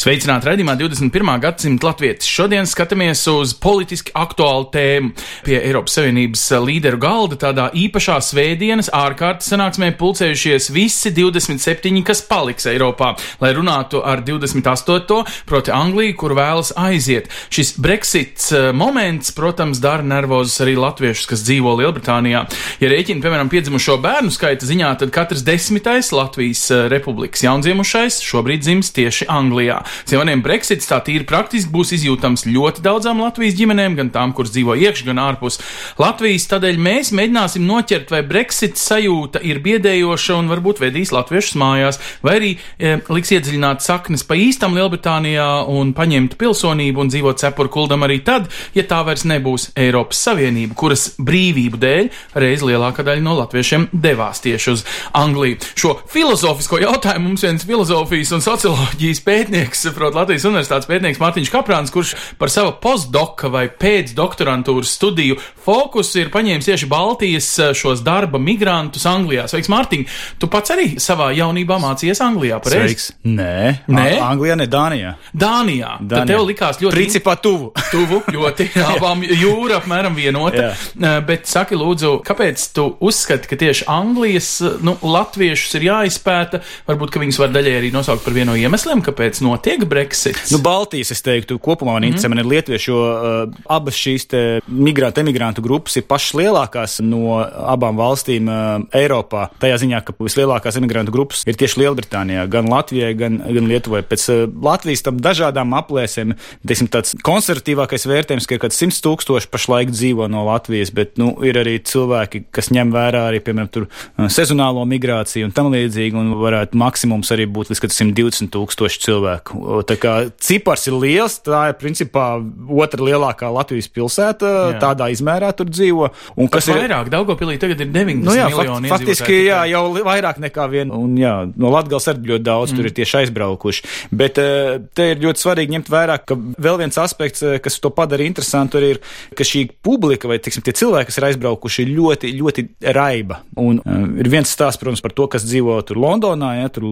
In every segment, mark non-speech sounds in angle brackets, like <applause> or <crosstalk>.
Sveicināti raidījumā 21. gadsimta latvietis. Šodien skatāmies uz politiski aktuālu tēmu. Pie Eiropas Savienības līderu galda tādā īpašā svētdienas ārkārtas sanāksmē pulcējušies visi 27, kas paliks Eiropā, lai runātu ar 28. proti Angliju, kur vēlas aiziet. Šis Brexits eh, moments, protams, dara nervozus arī latviešus, kas dzīvo Lielbritānijā. Ja rēķina, piemēram, piedzimušo bērnu skaita ziņā, tad katrs desmitais Latvijas eh, republikas jaundziemušais šobrīd dzims tieši Anglijā. Civaniem Brexits tā tīri praktiski būs izjūtams ļoti daudzām Latvijas ģimenēm, gan tām, kuras dzīvo iekš, gan ārpus Latvijas. Tādēļ mēs mēģināsim noķert, vai Brexit sajūta ir biedējoša un varbūt vedīs latviešus mājās, vai arī e, liks iedziļināt saknes pa īstam Lielbritānijā un paņemt pilsonību un dzīvot cepuru kuldam arī tad, ja tā vairs nebūs Eiropas Savienība, kuras brīvību dēļ reiz lielākā daļa no latviešiem devās tieši uz Angliju. Šo filozofisko jautājumu mums viens filozofijas un socioloģijas pētnieks, proti, Latvijas Universitātes pētnieks Mārtiņš Kaprāns, kurš par savu postdoka vai pēcdoktorantūras studiju fokusu ir paņēmis tieši Baltijas eh, šos darba migrantus Anglijā. Sveiks, Mārtiņ! Tu pats arī savā jaunībā mācījies Anglijā, pareizi? Sveiks. Nē, Nē? A- Anglijā, ne Dānijā. Dānijā. Tad Dānijā. tev likās ļoti Principā tuvu. <laughs> tuvu, ļoti <laughs> abām jūra apmēram vienota. Jā. Uh, Bet saki, lūdzu, kāpēc tu uzskati, ka tieši Anglijas uh, nu, latviešus ir jāizpēta? Varbūt, ka viņus var daļai arī nosaukt par vienu no iemesliem, kāpēc notiek Brexits. Nu, Baltijas, es teiktu, kopumā man interesē, mm. man ir lietuvieši, jo uh, abas šīs te migrantu, emigrantu grupas ir pašas lielākās no abām valstīm uh, Eiropā. Tajā ziņā, ka vislielākās emigrantu grupas ir tieši Lielbritānijā, gan Latvijai, gan, gan Lietuvai. Pēc uh, Latvijas tam dažādām aplēsēm, teiksim, tāds konservatīvākais vērtējums, ka ir kaut kāds 100 tūkstoši pašlaik dzīvo no Latvijas, bet, nu, ir arī cilvēki, kas ņem vērā arī, piemēram, tur sezonālo migrāciju un tam līdzīgi, un varētu maksimums arī būt līdz 120 tūkstoši cilvēku. Tā kā cipars ir liels, tā ir principā otra lielākā Latvijas pilsēta, Jā. tādā izmērā tur dzīvo. Un kas kas ir ir vairāk? Daugopilī tagad ir 90 Nu jā, miljoni fakt, faktiski jā, jau vairāk nekā viena. Un, jā, no Latvijas arī ļoti daudz mm. tur ir tieši aizbraukuši. Bet eh, te ir ļoti svarīgi ņemt vērā, ka vēl viens aspekts, eh, kas to padara interesantu, ir, ka šī publika vai tiksim, tie cilvēki, kas ir aizbraukuši, ir ļoti, ļoti raiba. Un uh, ir viens stāsts, protams, par to, kas dzīvo tur Londonā, ja tur,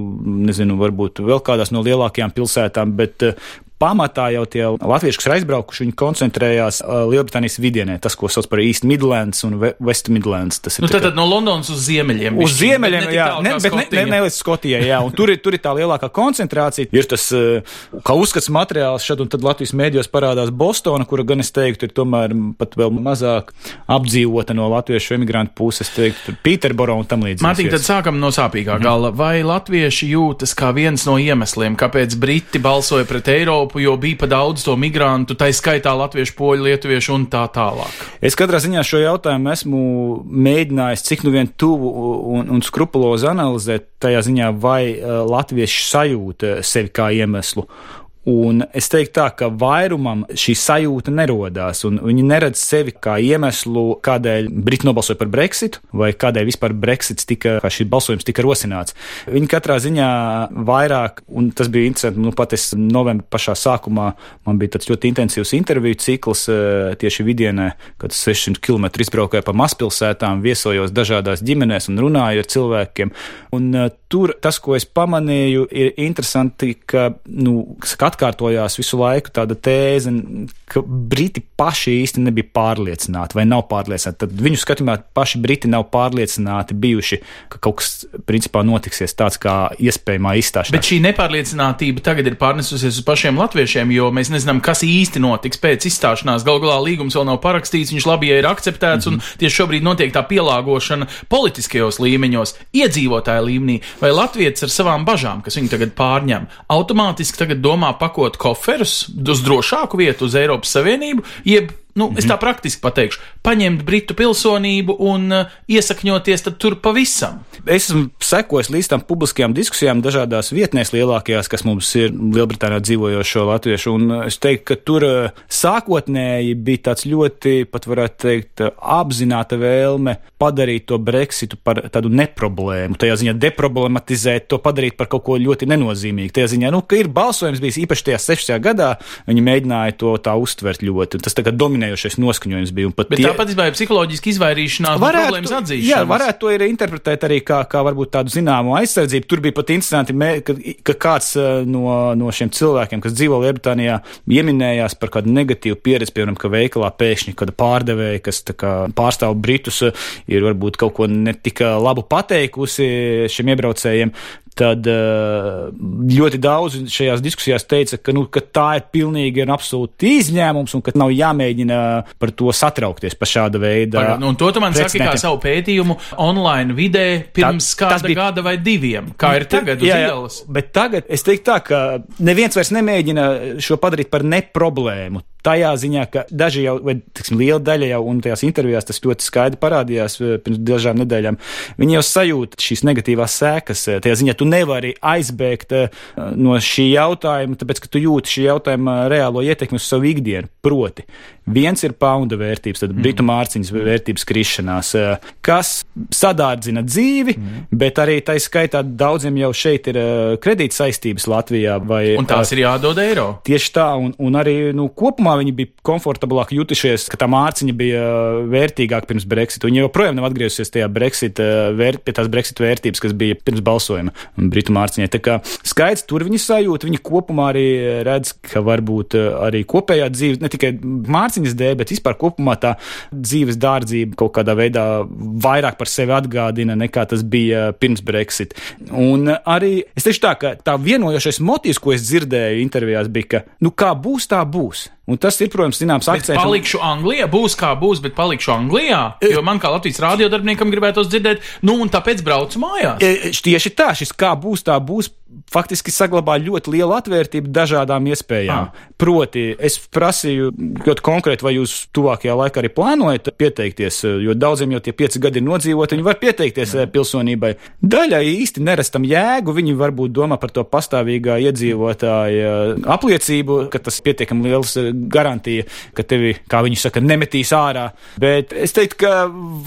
nezinu, varbūt vēl kādās no lielākajām pilsētām, bet uh, pamatā jau tie latvieši, kas ir aizbraukuši, viņi koncentrējās uh, Lielbritānijas vidienē, tas, ko sauc par East Midlands un West Midlands. Tas ir Nu, tā tad, no Londonas uz ziemeļiem. Uz ziemeļiem, ne jā, ne, bet ne, ne, ne līdz Skotijai, jā, un tur ir, tur ir tā lielākā koncentrācija. Ir tas, eh, kā uzskats materiāls šad un tad Latvijas mēdījos parādās Bostona, kura gan es teiktu ir tomēr pat vēl mazāk apdzīvota no latviešu emigrantu puses, teiktu, Pīterboro un tam līdzīgi. Mārtiņ, tad sākam no sāpīgā Mhm. gala. Vai latvieši jūtas kā viens no iemesliem, kāpēc Briti balsoja pret Eiropu, jo bija pa daudz to migrantu, tai skaitā latviešu, poļu, lietuviešu un tā tālāk? Es katrā ziņā šo jautājumu esmu mēģinājis cik nu vien tuvu un, un skrupulozi analizēt tajā ziņā, vai uh, latvieši sajūta sevi kā iemeslu. Un es teiktu tā, ka vairumam šī sajūta nerodās, viņi neredz sevi kā iemeslu, kādēļ Briti nobalsoja par Brexitu, vai kādēļ vispār Brexits tika, kā šī balsojums tika rosināts. Viņi katrā ziņā vairāk, un tas bija interesanti, nu pat es novembra pašā sākumā, man bija tāds ļoti intensīvs interviju cikls eh, tieši vidienē, kad 600 km izbraukāju pa mazpilsētām, viesojos dažādās ģimenēs un runāju ar cilvēkiem. Un eh, tur tas, ko es pamanīju, ir interesanti, ka, nu, ka atkārtojās visu laiku tāda tēze, ka Briti paši īsti nebija pārliecināti vai nav pārliecināti. Tad viņu skatījumā paši Briti nav pārliecināti bijuši, ka kaut kas principā notiksies tāds kā iespējamā izstāšanās. Bet šī nepārliecinātība tagad ir pārnesusies uz pašiem latviešiem, jo mēs nezinām, kas īsti notiks pēc izstāšanās. Galu galā līgums vēl nav parakstīts, viņš labi ja ir akceptēts, mm -hmm. un tieši šobrīd notiek tā pielāgošana politiskajos līmeņos, iedzīvotāju līmenī. Vai Latvijas ar savām bažām, kas viņu tagad pārņem, automātiski tagad domā pakot koferus uz drošāku vietu, uz Eiropas Savienību, jeb nu, es tā praktiski pateikšu, paņemt britu pilsonību un uh, iesakņoties tur pavisam. Es esmu sekojis līdz tam publiskajām diskusijām dažādās vietnēs lielākajās, kas mums ir Lielbritānijā dzīvojošo latviešu, un es teiktu, ka tur sākotnēji bija tāds ļoti, pat varētu teikt, apzināta vēlme padarīt to Brexitu par tādu neproblēmu, tajā ziņā deproblematizēt, to padarīt par kaut ko ļoti nenozīmīgu. Tajā ziņā, nu, ka ir balsojums bijis īpaši tajā 60. gadā, viņi mēģināja to tā uztvert ļoti, un tas tā kā dominējošais noskaņojums bija. Bet tie... tāpat izvēle psiholoģiski izvairīšanās no problēmas atzīšanas. Jā, varētu to ir interpretēt arī kā, kā varbūt tādu zināmu aizsardzību. Tur bija pat interesanti, ka, ka kāds no, no šiem cilvēkiem, kas dzīvo Lielbritānijā, ieminējās par kādu negatīvu pieredzi, piemēram, ka veikalā pēkšņi kāda pārdevēja, kas kā, pārstāv Britus, ir varbūt kaut ko ne tik labu pateikusi šiem iebraucējiem tad eh, ļoti daudz šajās diskusijās teica, ka, nu, ka tā ir pilnīgi un absolūti izņēmums un ka nav jāmēģina par to satraukties pa šāda veida. Pagad, un to tu man saki kā savu pētījumu online vidē pirms tā, kāda bija, gada vai diviem, kā ir tagad jā, jā, ielas. Bet tagad es teiktu tā, ka neviens vairs nemēģina šo padarīt par neproblēmu tajā ziņā, ka daži jau, vai tiksim, liela daļa jau, un tajās intervijās tas ļoti skaidri parādījās eh, pirms dažām nedēļām, viņi jau sajūt šīs negatīvās sēkas. Eh, tajā ziņā tu nevari aizbēgt eh, no šī jautājuma, tāpēc, ka tu jūti šī jautājuma reālo ietekmi uz savu ikdienu. Proti, viens ir pounda vērtības, tad mm. britu mārciņas vērtības krišanās, kas sadārdzina dzīvi, mm. bet arī tā skaitā daudziem jau šeit ir kredīt saistības Latvijā. Vai, un tās ir jādod eiro. Tieši tā, un, un arī nu, kopumā viņi bija komfortablāk jutušies, ka tā mārciņa bija uh, vērtīgāka pirms Brexit. Viņi joprojām nav atgriezusies tajā Brexit, uh, vērt, pie tās Brexit vērtības, kas bija pirms balsojuma Britu mārciņai. Tā kā skaidrs tur viņi sajūt, viņi kopumā arī redz, ka varbūt uh, arī kopējā dzīve, ne tikai mārciņas dēļ, bet vispār kopumā tā dzīves dārdzība kaut kādā veidā vairāk par sevi atgādina nekā tas bija pirms Brexit. Un arī es teikšu tā, ka tā vienojošais motīvs, ko es dzirdēju intervijās, bija, ka, nu kā būs, tā būs. Un tas ir, protams, zināms akcents. Palikšu Anglijā, būs kā būs, bet palikšu Anglijā. E- jo man kā Latvijas radiodarbiniekam gribētos dzirdēt, nu un tāpēc braucu mājās. E, tieši tā, šis kā būs, tā būs faktiski saglabā ļoti lielu atvērtību dažādām iespējām. Ah. Proti, es prasīju ļoti konkrēti, vai jūs tuvākajā laikā arī plānojat pieteikties, jo daudziem jau tie pieci gadi ir nodzīvoti, viņi var pieteikties Jā. pilsonībai. Daļai īsti nerestam jēgu, viņi varbūt domā par to pastāvīgā iedzīvotāja apliecību, ka tas pietiekami liels garantija, ka tevi, kā viņi saka, nemetīs ārā. Bet es teiktu, ka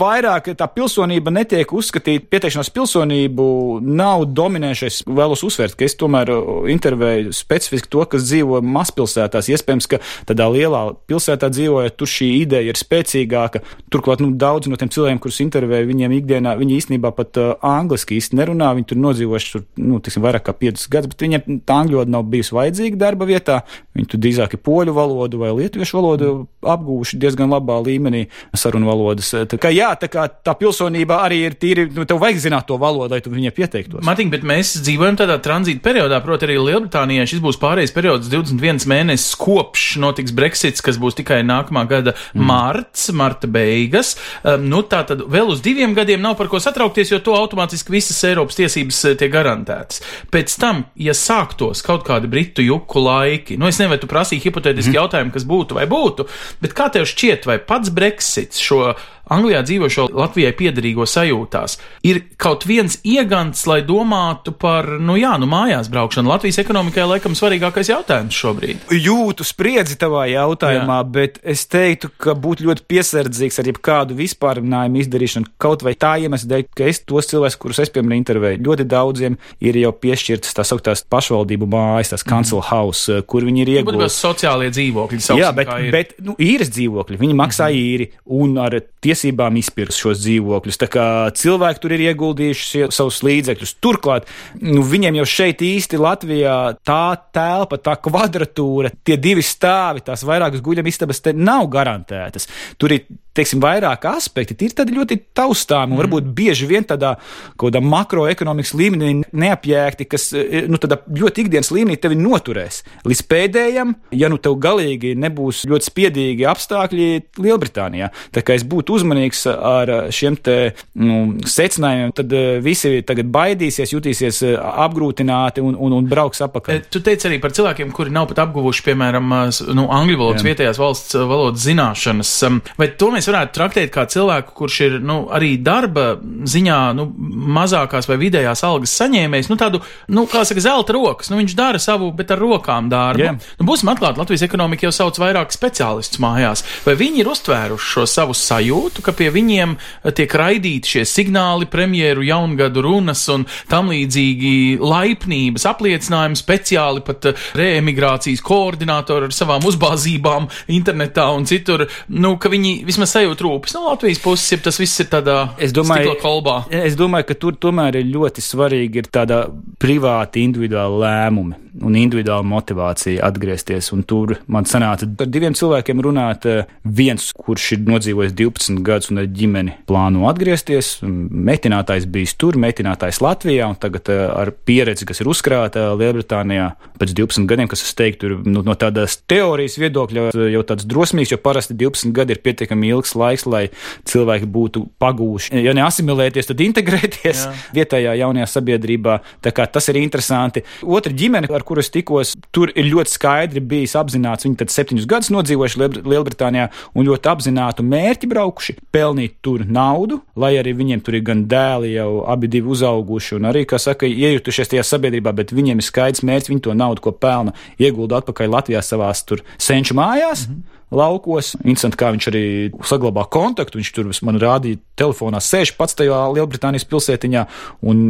vairāk tā pilsonība netiek uzskatīta, pieteikšanās pilsonību nav dominējušais vēlos uzsvērt, ka es tomēr intervēju specifiski to, kas dzīvo mazpilsētās. Iespējams, ka tādā lielā pilsētā dzīvojot, tur šī ideja ir spēcīgāka. Turklāt nu, daudz no tiem cilvēkiem, kurus intervēju, viņiem ikdienā, viņi īstenībā pat uh, angliski īsti nerunā. Viņi tur nodzīvojuši tur, nu, tiksim, vairāk kā 5 gadus, bet viņiem tā angļu valoda nav bijusi vajadzīga darba vietā. Viņi tur drīzāk ir poļu valodu vai lietuviešu valodu apgūvuši diezgan labā līmenī sarunu valodas. Tā kā jā, tā kā tā pilsonība arī ir tīri, nu, tev vajag zināt to valodu, lai tu viņai pieteiktos. Matīgi, bet mēs dzīvojam tādā tranzīta periodā, proti, arī Lielbritānijā šis būs pārējais periods 21 mēnesis kopš notiks Brexits, kas būs tikai nākamā gada mm. marts, marta beigas. Um, nu, tā tad vēl uz diviem gadiem nav par ko satraukties, jo to automātiski visas Eiropas tiesības uh, tiek garantētas. Pēc tam, ja sāktos kaut kādi britu juku laiki, nu es nevaru prasīt hipotētiski mm. jautājumu, kas būtu vai būtu, bet kā tev šķiet, vai pats Brexits šo Anglijā dzīvošo Latvijai piedarīgo sajūtās. Ir kaut viens iegants, lai domātu par, nu jā, nu mājās braukšanu. Latvijas ekonomikai laikam svarīgākais jautājums šobrīd. Jūtu spriedzi tavā jautājumā, jā. bet es teiktu, ka būtu ļoti piesardzīgs ar jebkādu vispārinājumu izdarīšanu. Kaut vai tā iemesla dēļ, ka es tos cilvēkus, kurus es piemēram intervēju, ļoti daudziem ir jau piešķirtas tā sauktās pašvaldību mājas, tās council mm. house, kur viņi ir ieguvuši. Tas sociālie dzīvokļi. Jā, bet, bet nu, īres dzīvokļi, viņi maksā mm. īri un ar tiesību tiesībām izpirkt šos dzīvokļus. Tā kā cilvēki tur ir ieguldījuši savus līdzekļus. Turklāt, nu, viņiem jau šeit īsti Latvijā tā telpa, tā kvadratūra, tie divi stāvi, tās vairākas guļamistabas te nav garantētas. Tur ir teiksim, vairāk aspekti ir ļoti taustāmi un mm. varbūt bieži vien tādā makroekonomikas līmenī neapjēgti, kas e, nu, ļoti ikdienas līmenī tevi noturēs līdz pēdējam, ja nu tev galīgi nebūs ļoti spiedīgi apstākļi Lielbritānijā. Tā kā es būtu uzmanīgs ar šiem te nu, secinājumiem, tad e, visi tagad baidīsies, jutīsies e, apgrūtināti un, un, un brauks apakaļ. Tu teici arī par cilvēkiem, kuri nav pat apguvuši, piemēram, nu, angļu valodas, Jā. vietējās valsts valodas zināšanas. Vai to mēs mēs varētu traktēt kā cilvēku, kurš ir nu, arī darba ziņā nu, mazākās vai vidējās algas saņēmējs, nu tādu, nu, kā saka, zelta rokas. Nu, viņš dara savu, bet ar rokām darbu. Yeah. Nu, būsim atklāti, Latvijas ekonomika jau sauc vairāk speciālistus mājās. Vai viņi ir uztvēruši šo savu sajūtu, ka pie viņiem tiek raidīti šie signāli, premjeru jaungadu runas un tam līdzīgi laipnības apliecinājumi, speciāli pat reemigrācijas koordinātori ar savām uzbāzībām internetā un citur, nu, ka viņi vismaz sajūta rūpes no Latvijas puses, ja tas viss ir tādā es domāju, kolbā? Es domāju, ka tur tomēr ir ļoti svarīgi ir tāda privāta individuāla lēmumi un individuāla motivācija atgriezties. Un tur man sanāca ar diviem cilvēkiem runāt. Eh, viens, kurš ir nodzīvojis 12 gadus un ar ģimeni plāno atgriezties, metinātājs bijis tur, metinātājs Latvijā, un tagad eh, ar pieredzi, kas ir uzkrāta Lielbritānijā pēc 12 gadiem, kas es teiktu, ir nu, no tādas teorijas viedokļa jau tāds drosmīgs, jo parasti 12 gadi ir pietiekami ilgs laiks, lai cilvēki būtu pagūši, ja ne asimilēties, tad integrēties Jā. vietējā jaunajā sabiedrībā. Tā kā tas ir interesanti. Otra ģimene, ar kuru es tikos, tur ir ļoti skaidri bijis apzināts. Viņi tad septiņus gadus nodzīvojuši Lielbritānijā un ļoti apzinātu mērķi braukuši, pelnīt tur naudu, lai arī viņiem tur ir gan dēli jau abi divi uzauguši un arī, kā saka, iejutušies tajā sabiedrībā, bet viņiem ir skaidrs mērķis, viņi to naudu, ko pelna, iegulda atpakaļ Latvijā savās tur senču mājās. Mm -hmm laukos. Interesanti, kā viņš arī saglabā kontaktu. Viņš tur man rādīja, telefonā sēž pats tajā Lielbritānijas pilsētiņā un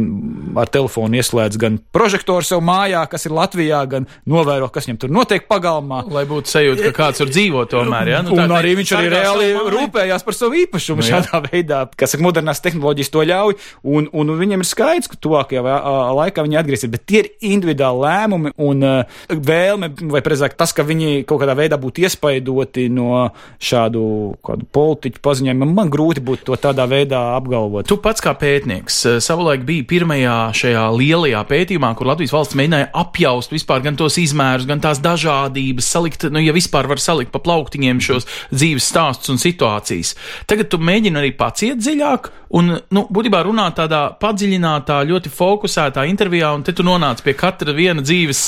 ar telefonu ieslēdz gan prožektoru sev mājā, kas ir Latvijā, gan novēro, kas viņam tur notiek pagalmā. Lai būtu sajūta, ka kāds tur dzīvo tomēr. Ja? Nu, un arī viņš arī reāli rūpējās par savu īpašumu nu, šādā veidā, kas ir modernās tehnoloģijas to ļauj, un, un viņiem ir skaidrs, ka tuvākajā laikā viņi atgriezīsies, bet tie ir individuāli lēmumi un uh, vēlme, vai precīzāk tas, ka viņi kaut kādā veidā būtu iespaidoti ļoti no šādu politiķu paziņojumiem. Man grūti būtu to tādā veidā apgalvot. Tu pats kā pētnieks eh, savulaik biji pirmajā šajā lielajā pētījumā, kur Latvijas valsts mēģināja apjaust vispār gan tos izmērus, gan tās dažādības, salikt, nu, ja vispār var salikt pa plauktiņiem šos dzīves stāstus un situācijas. Tagad tu mēģini arī pats iet dziļāk un, nu, būtībā runāt tādā padziļinātā, ļoti fokusētā intervijā, un te tu nonāc pie katra viena dzīves,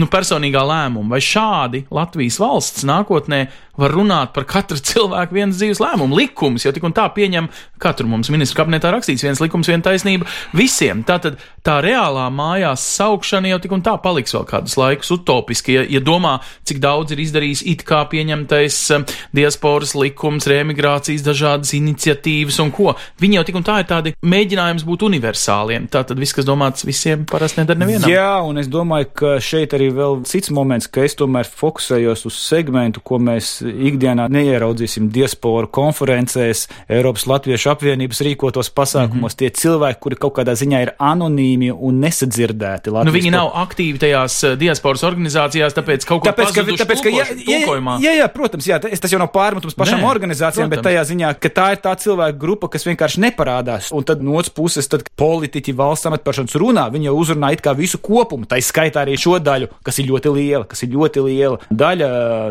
nu, personīgā lēmuma. Vai šādi Latvijas valsts nākotnē var runāt par katru cilvēku vienas dzīves lēmumu. Likums jau tik un tā pieņem, katru mums ministru kabinetā rakstīts viens likums, viena taisnība visiem. Tātad tā reālā mājās saukšana jau tik un tā paliks vēl kādus laikus utopiski, ja, ja domā, cik daudz ir izdarījis it kā pieņemtais um, diasporas likums, reemigrācijas dažādas iniciatīvas un ko. Viņi jau tik un tā ir tādi mēģinājums būt universāliem. Tātad viss, kas domāts visiem, parasti nedara nevienam. Jā, un es domāju, ka šeit arī vēl cits moments, ka es tomēr fokusējos uz segmentu, ko mēs ikdienā neieraudzīsim diasporu konferencēs, Eiropas Latviešu apvienības rīkotos pasākumos. Mm -hmm. Tie cilvēki, kuri kaut kādā ziņā ir anonīmi un nesadzirdēti. Latvijas nu, viņi nav aktīvi tajās eh, diasporas organizācijās, tāpēc kaut kā tāpēc, ka, tāpēc, ka, jā, jā, jā, jā, protams, jā, tas jau nav pārmetums pašām Nē, organizācijām, protams. bet tajā ziņā, ka tā ir tā cilvēku grupa, kas vienkārši neparādās. Un tad no otras puses, tad politiķi valsts amatpersonas runā, viņi jau uzrunā it kā visu kopumu, tā skaitā arī šo daļu, kas ir ļoti liela, kas ir ļoti liela. Daļa,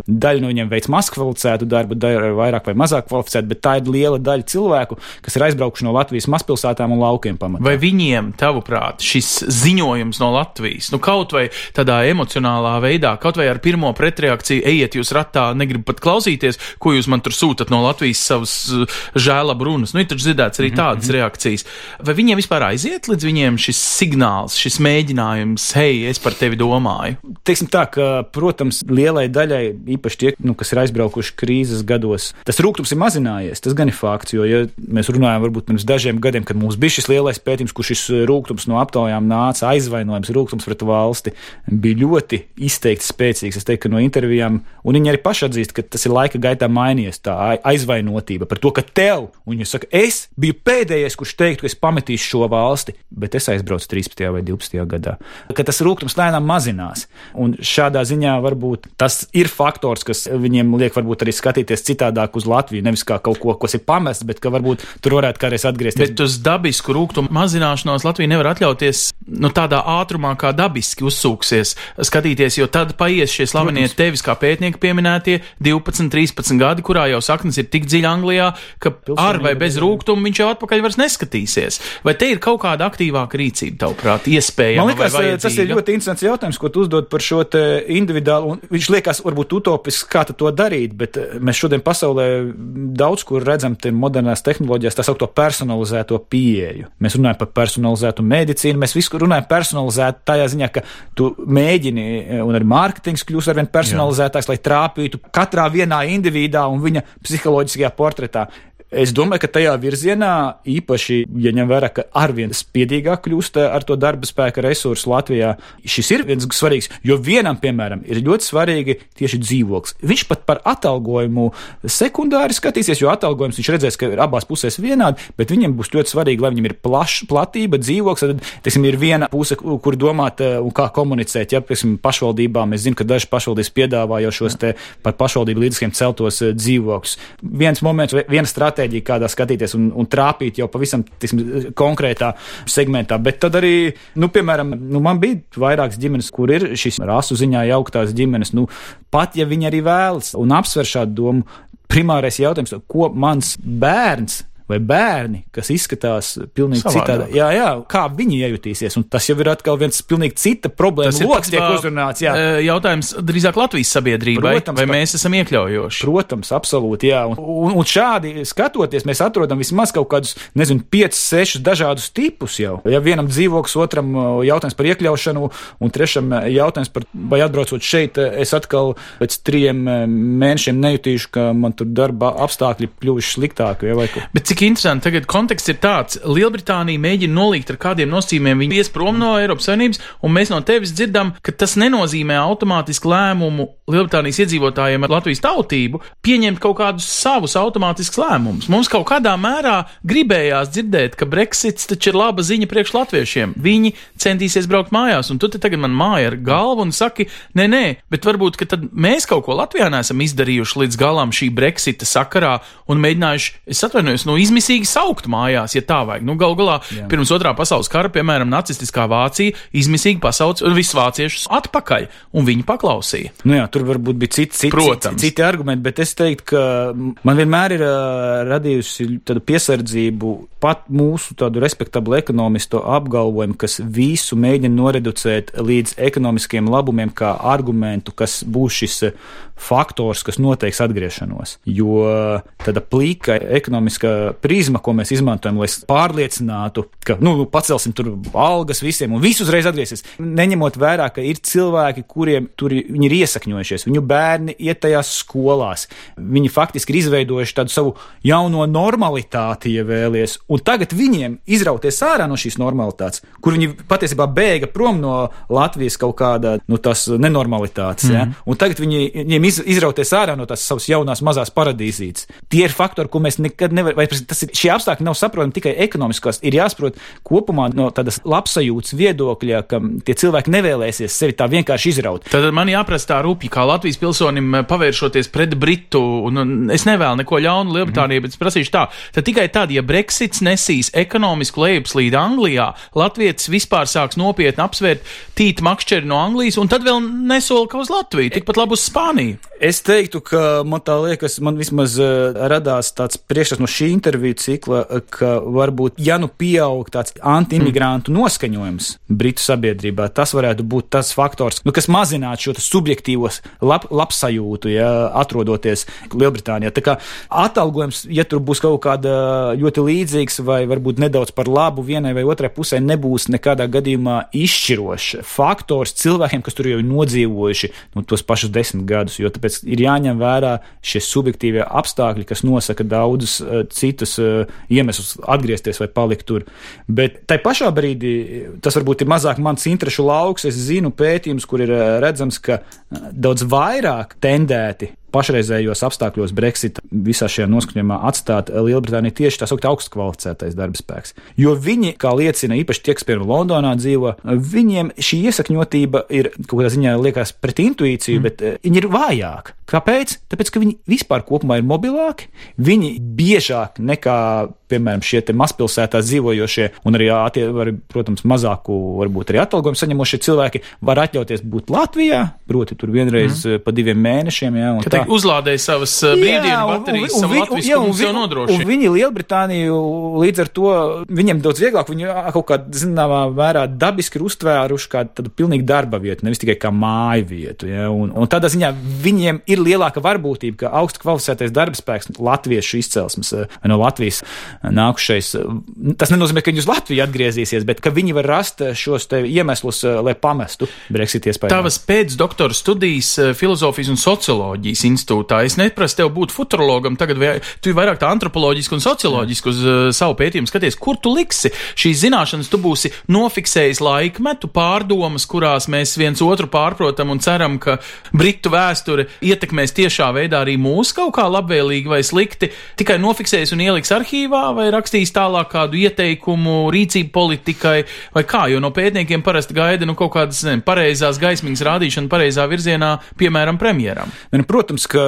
daļa no viņiem veids maz kvalificētu darbu, vairāk vai mazāk kvalificētu, bet tā ir liela daļa cilvēku, kas ir aizbraukuši no Latvijas mazpilsētām un laukiem pamatā. Vai viņiem, tavuprāt, šis ziņojums no Latvijas, nu kaut vai tādā emocionālā veidā, kaut vai ar pirmo pretreakciju, ejiet jūs ratā, negribu pat klausīties, ko jūs man tur sūtat no Latvijas savas uh, žēlab runas, nu ir taču dzirdēts arī mhm, tādas mm -hmm. reakcijas. Vai viņiem vispār aiziet līdz viņiem šis signāls, šis mēģinājums, hei, es par tevi domāju? Teiksim tā, ka, protams, lielai daļai, īpaši tie, nu, kas ir aizbraukuši, aizbraukuši krīzes gados. Tas rūkums ir mazinājies, tas gan ir fakts, jo, ja mēs runājam varbūt pirms dažiem gadiem, kad mums bija šis lielais pētījums, kur šis rūkums no aptaujām nāca, aizvainojums, rūkums pret valsti, bija ļoti izteikti spēcīgs. Es teiktu, ka no intervijām, un viņi arī paši atzīst, ka tas ir laika gaitā mainījies, tā aizvainotība par to, ka tev, un viņi saka, es biju pēdējais, kurš teiktu, ka es pametīšu šo valsti, bet es aizbraucu 13. vai 12. gadā. Ka tas rūkums lēnām mazinās, un šādā ziņā varbūt tas ir faktors, kas viņiem liek varbūt arī skatīties citādāk uz Latviju. Nevis kā kaut ko, kas ir pamests, bet ka varbūt tur varētu kādreiz atgriezties. Bet uz dabisku rūkumu mazināšanos Latvija nevar atļauties nu, tādā ātrumā, kā dabiski uzsūksies skatīties, jo tad paies šie slavenie tevis kā pētnieki pieminētie 12, 13 gadi, kurā jau saknes ir tik dziļi Anglijā, ka Pilsonība, ar vai bez jā. rūkuma viņš jau atpakaļ vairs neskatīsies. Vai te ir kaut kāda aktīvāka rīcība, tavuprāt, iespējama? Man liekas, vai tas ir ļoti interesants jautājums, ko tu uzdod par šo individuālu, un viņš liekas varbūt utopisks, kā tad to darīt, bet eh, mēs šodien pasaulē daudz kur redzam modernās tehnoloģijās tā saukto personalizēto pieeju. Mēs runājam par personalizētu medicīnu, mēs visu runājam personalizētu tajā ziņā, ka tu mēģini, eh, un arī mārketings kļūst arvien personalizētāks, lai trāpītu katrā vienā individā un viņa psiholoģiskajā portretā. Es domāju, ka tajā virzienā īpaši, ja ņem vērā, ka arvien spiedīgāk kļūst ar to darba spēka resursu Latvijā, šis ir viens svarīgs, jo vienam, piemēram, ir ļoti svarīgi tieši dzīvoklis. Viņš pat par atalgojumu sekundāri skatīsies, jo atalgojums viņš redzēs, ka ir abās pusēs vienādi, bet viņam būs ļoti svarīgi, lai viņam ir plaša platība, dzīvoklis, tad, teiksim, ir viena puse, kur domāt eh, un kā komunicēt. Ja, piemēram, pašvaldībām, es zinu, ka dažas pašvaldības piedāvā jau šos te par pašvaldību līdzekļiem celtos eh, dzīvokļus. Viens moments, viena stratēģija, kādā skatīties un, un trāpīt jau pavisam tiksim, konkrētā segmentā. Bet tad arī, nu, piemēram, nu, man bija vairākas ģimenes, kur ir šīs rasu ziņā jauktās ģimenes. Nu, pat ja viņi arī vēlas un apsver šādu domu, primārais jautājums, ko mans bērns vai bērni, kas izskatās pilnīgi citādi. Jā, jā, kā viņi iejutīsies. Un tas jau ir atkal viens pilnīgi cita problēma. Loks tiek uzrunāts. Jā. eh, Jautājums drīzāk Latvijas sabiedrībai, Protams, vai mēs esam iekļaujoši? Protams, absolūti. Jā. Un, un, un šādi skatoties, mēs atrodam vismaz kaut kādus, nezinu, 5, 6 dažādus tipus jau. Ja vienam dzīvoklis, otram uh, jautājums par iekļaušanu, un trešam uh, jautājums par, vai atbraucot šeit, es atkal pēc trim mēnešiem nejutīšu, ka man tur darba apstākļi kļuvuši sliktāki. Ja. Bet cik interesanti, tagad konteksts ir tāds, Lielbritānija mēģina nolikt ar kādiem nosacījumiem, viņi ies prom no Eiropas Savienības, un mēs no tevis dzirdam, ka tas nenozīmē automātisku lēmumu Lielbritānijas iedzīvotājiem ar Latvijas tautību pieņemt kaut kādus savus automātiskus lēmumus. Mums kaut kādā mērā gribējās dzirdēt, ka Brexits taču ir laba ziņa priekš latviešiem. Viņi centīsies braukt mājās, un tu te tagad man māja ar galvu un saki, nē, nē, bet varbūt, ka tad mēs kaut ko Latvijā neesam izdarījuši līdz galam šī Brexita sakarā un mēģinājuši, es atvainojos, nu izmisīgi saukt mājās, ja tā vajag. Nu, gal galā, Jā. pirms otrā pasaules kara, piemēram, nacistiskā Vācija izmisīgi pasauc visus vāciešus atpakaļ, un viņi paklausīja. Nu jā, tur varbūt bija citi, citi, Protams. citi, citi argumenti, bet es teiktu, ka man vienmēr ir uh, radījusi tādu piesardzību pat mūsu tādu respektablu ekonomistu apgalvojumu, kas visu mēģina noreducēt līdz ekonomiskiem labumiem kā argumentu, kas būs šis faktors, kas noteiks atgriešanos. Jo tāda plīka ekonomiskā prizma, ko mēs izmantojam, lai pārliecinātu, ka, nu, pacelsim tur algas visiem un visus uzreiz atgriezīsies, neņemot vērā, ka ir cilvēki, kuriem tur viņi ir iesakņojušies, viņu bērni iet tajās skolās, viņi faktiski ir izveidojuši tādu savu jauno normalitāti, ja vēlies, un tagad viņiem izrauties ārā no šīs normalitātes, kur viņi patiesībā bēga prom no Latvijas kaut kāda, nu, nenormalitātes, mm. ja? un tagad viņi, viņiem iz, izrauties ārā no tās savas jaunās mazās paradīzītes. Tie ir faktori, ko mēs nekad nevaram, vai tas ir, šie apstākļi nav saprotami tikai ekonomiskos, ir jāsaprot kopumā no tādas labsajūtas viedokļa, ka tie cilvēki nevēlēsies sevi tā vienkārši izraut. Tad man jāprasa tā rūpīgi, kā Latvijas pilsonim eh, pavēršoties pret Britu, un, es nevēlu neko ļaunu Lielbritānijai, mm. bet es prasīšu tā. Tad tikai tad, ja Brexits nesīs ekonomisku lejupslīdu Anglijā, Latvijas vispār sāks nopietni apsvērt tīta makšķeri no Anglijas, un tad vēl nesola ka uz Latviju, tikpat labi uz Spāniju. Es teiktu, ka man tā liekas, man vismaz uh, radās tāds priekšstats no šī interviju cikla, ka varbūt, ja nu pieaug tāds anti-imigrantu mm. noskaņojums Britu sabiedrībā, tas varētu būt tas faktors, nu, kas mazinātu šo subjektīvos lab, labsajūtu, ja atrodoties Lielbritānijā. Tā kā atalgojums, ja tur būs kaut kāda ļoti līdzīgs vai varbūt nedaudz par labu vienai vai otrai pusē, nebūs nekādā gadījumā izšķirošs faktors cilvēkiem, kas tur jau ir nodzīvojuši nu, tos pašus desmit gadus, jo tāpēc ir jāņem vērā šie subjektīvie apstākļi, kas nosaka daudzus uh, citus uh, iemeslus atgriezties vai palikt tur. Bet tai pašā brīdī tas varbūt ir mazāk mans interešu lauks. Es zinu pētījums, kur ir uh, redzams, ka daudz vairāk tendēti pašreizējos apstākļos Brexit visā šajā noskaņojumā atstāt Lielbritāniju tieši tā saukt augstu kvalificētais darba spēks. Jo viņi, kā liecina īpaši tie, kas piemēram Londonā dzīvo, viņiem šī iesakņotība ir kaut kādā ziņā liekas pret intuīciju, mm. bet viņi ir vājāki. Kāpēc? Tāpēc, ka viņi vispār kopumā ir mobilāki, viņi biežāk nekā, piemēram, šie mazpilsētās dzīvojošie un arī, attie, var, protams, mazāku, varbūt arī atalgojumu saņemošie cilvēki var atļauties būt Latvijā, proti tur vienreiz mm. pa diviem mēnešiem. Jā, Ka tā uzlādēja savas uh, brīvdienu baterijas, savu Latvijas jā, un, un, nodrošina. Un viņi Lielbritāniju līdz ar to viņiem daudz vieglāk, viņi kaut kā, zināmā mērā, dabiski ir uztvēruši kā tādu pilnīgi darba vietu, nevis tikai kā māju vietu. Ja? Un, un tādā ziņā viņiem ir lielāka varbūtība, ka augstu kvalificētais darba spēks, latviešu izcelsmes eh, no Latvijas nākušais, eh, tas nenozīmē, ka viņi uz Latviju atgriezīsies, bet ka viņi var rast eh, šos iemeslus, lai pamestu Brexit iespēju. Tavas pēcdoktora studijas filozofijas un socioloģijas institūtā. Es neprasu tev būt futurologam, tagad vai, tu vairāk tā antropoloģiski un socioloģiski uz uh, savu pētījumu skaties, kur tu liksi šīs zināšanas, tu būsi nofiksējis laikmetu, pārdomas, kurās mēs viens otru pārprotam un ceram, ka Britu vēsture ietekmēs tiešā veidā arī mūs kaut kā labvēlīgi vai slikti, tikai nofiksēs un ieliks arhīvā vai rakstīs tālāk kādu ieteikumu rīcību politikai vai kā, jo no pētniekiem parasti gaida nu, kaut kādas ne, pareizās gaismiņas rādīšana pareizā virzienā, piemēram, premjeram. Ne, protams, ka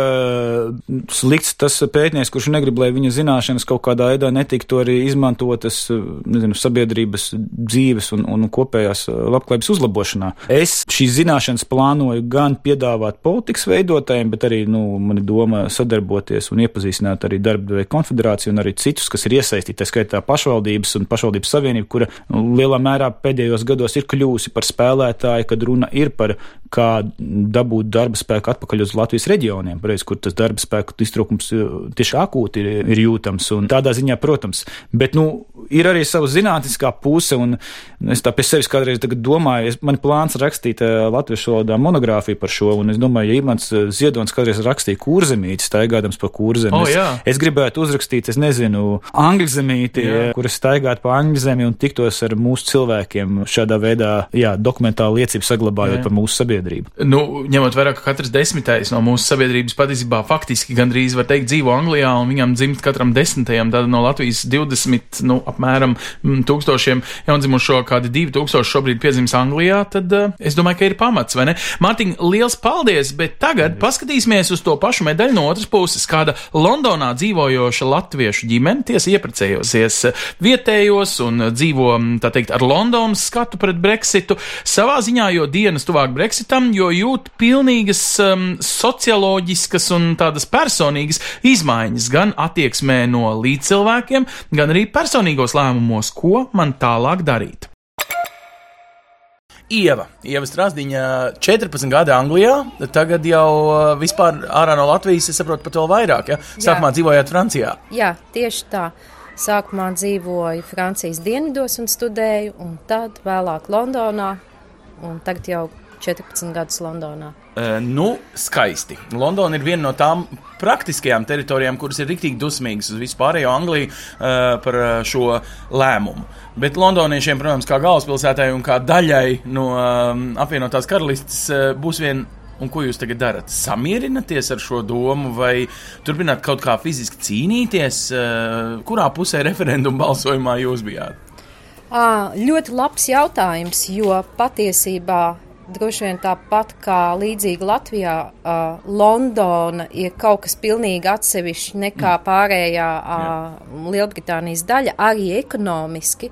slikts tas pētnieks, kurš negrib, lai viņa zināšanas kaut kādā veidā netiktu arī izmantotas nezinu, sabiedrības dzīves un, un kopējās labklājības uzlabošanā. Es šīs zināšanas plānoju gan piedāvāt politikas veidotājiem, bet arī, nu, man ir doma sadarboties un iepazīstināt arī darba konfederāciju un arī citus, kas ir iesaistīti, tā skaitā pašvaldības un pašvaldības savienība, kura nu, lielā mērā pēdējos gados ir kļūsi par spēlētāju, kad runa ir par kā dabūt darba spēku atpakaļ uz Latvijas reģioniem, pareiz, kur tas darba spēku iztrūkums eh, tieši akūti ir, ir jūtams. Un tādā ziņā, protams, bet, nu, ir arī sava zinātniskā puse, un es tā pie sevis kādreiz domāju, es, man plāns rakstīt uh, latviešu valodā monogrāfiju par šo, un es domāju, ja Imants uh, Ziedonis kādreiz rakstīja kurzemīti, staigādams pa kurzemi, oh, jā. es, es gribētu uzrakstīt, es nezinu, angļu zemīti, kur es staigātu pa angļu zemi un tiktos ar mūsu cilvēkiem šādā veidā, jā, dokumentālu liecību saglabājot jā. par mūsu sabiedrību. Nu, ņemot vērā, ka katrs desmitais no mūsu sabiedrības patiesībā faktiski gandrīz var teikt dzīvo Anglijā, un viņam dzimt katram desmitajam, tad no Latvijas 20, nu, apmēram mm, tūkstošiem jaundzimušo, kādi 2000 šobrīd piedzims Anglijā, tad uh, es domāju, ka ir pamats, vai ne? Mārtiņ, liels paldies, bet tagad paskatīsimies uz to pašu medaļu no otras puses. Kāda Londonā dzīvojoša latviešu ģimene tiesa ieprecējosies vietējos un dzīvo, mm, tā teikt, ar Londonas skatu pret Brexitu savā ziņā, jo dienas tuvāk Brexitam, jo jūt pilnīgas um, socioloģiskas un tādas personīgas izmaiņas gan attieksmē no līdzcilvēkiem, gan arī personīgos lēmumos, ko man tālāk darīt. Ieva, Ieva Strasdiņa, 14 gadi Anglijā, tagad jau uh, vispār ārā no Latvijas, es saprotu, pat vēl vairāk, ja? Sākumā Jā. dzīvojāt Francijā. Jā, tieši tā. Sākumā dzīvoju Francijas dienvidos un studēju, un tad vēlāk Londonā, un tagad jau 14 gadus Londonā. Uh, nu, skaisti. Londona ir viena no tām praktiskajām teritorijām, kuras ir rīktīgi dusmīgas uz vispārējo Angliju uh, par šo lēmumu. Bet londoniešiem, protams, kā galvaspilsētai un kā daļai no um, apvienotās karalistes, uh, būs viena Un ko jūs tagad darat? Samierināties ar šo domu, vai turpināt kaut kā fiziski cīnīties? Kurā pusē referenduma balsojumā jūs bijāt? À, ļoti labs jautājums, jo patiesībā droši vien tāpat kā līdzīgi Latvijā, uh, Londona ir kaut kas pilnīgi atsevišķs nekā mm. pārējā uh, Lielbritānijas daļa, arī ekonomiski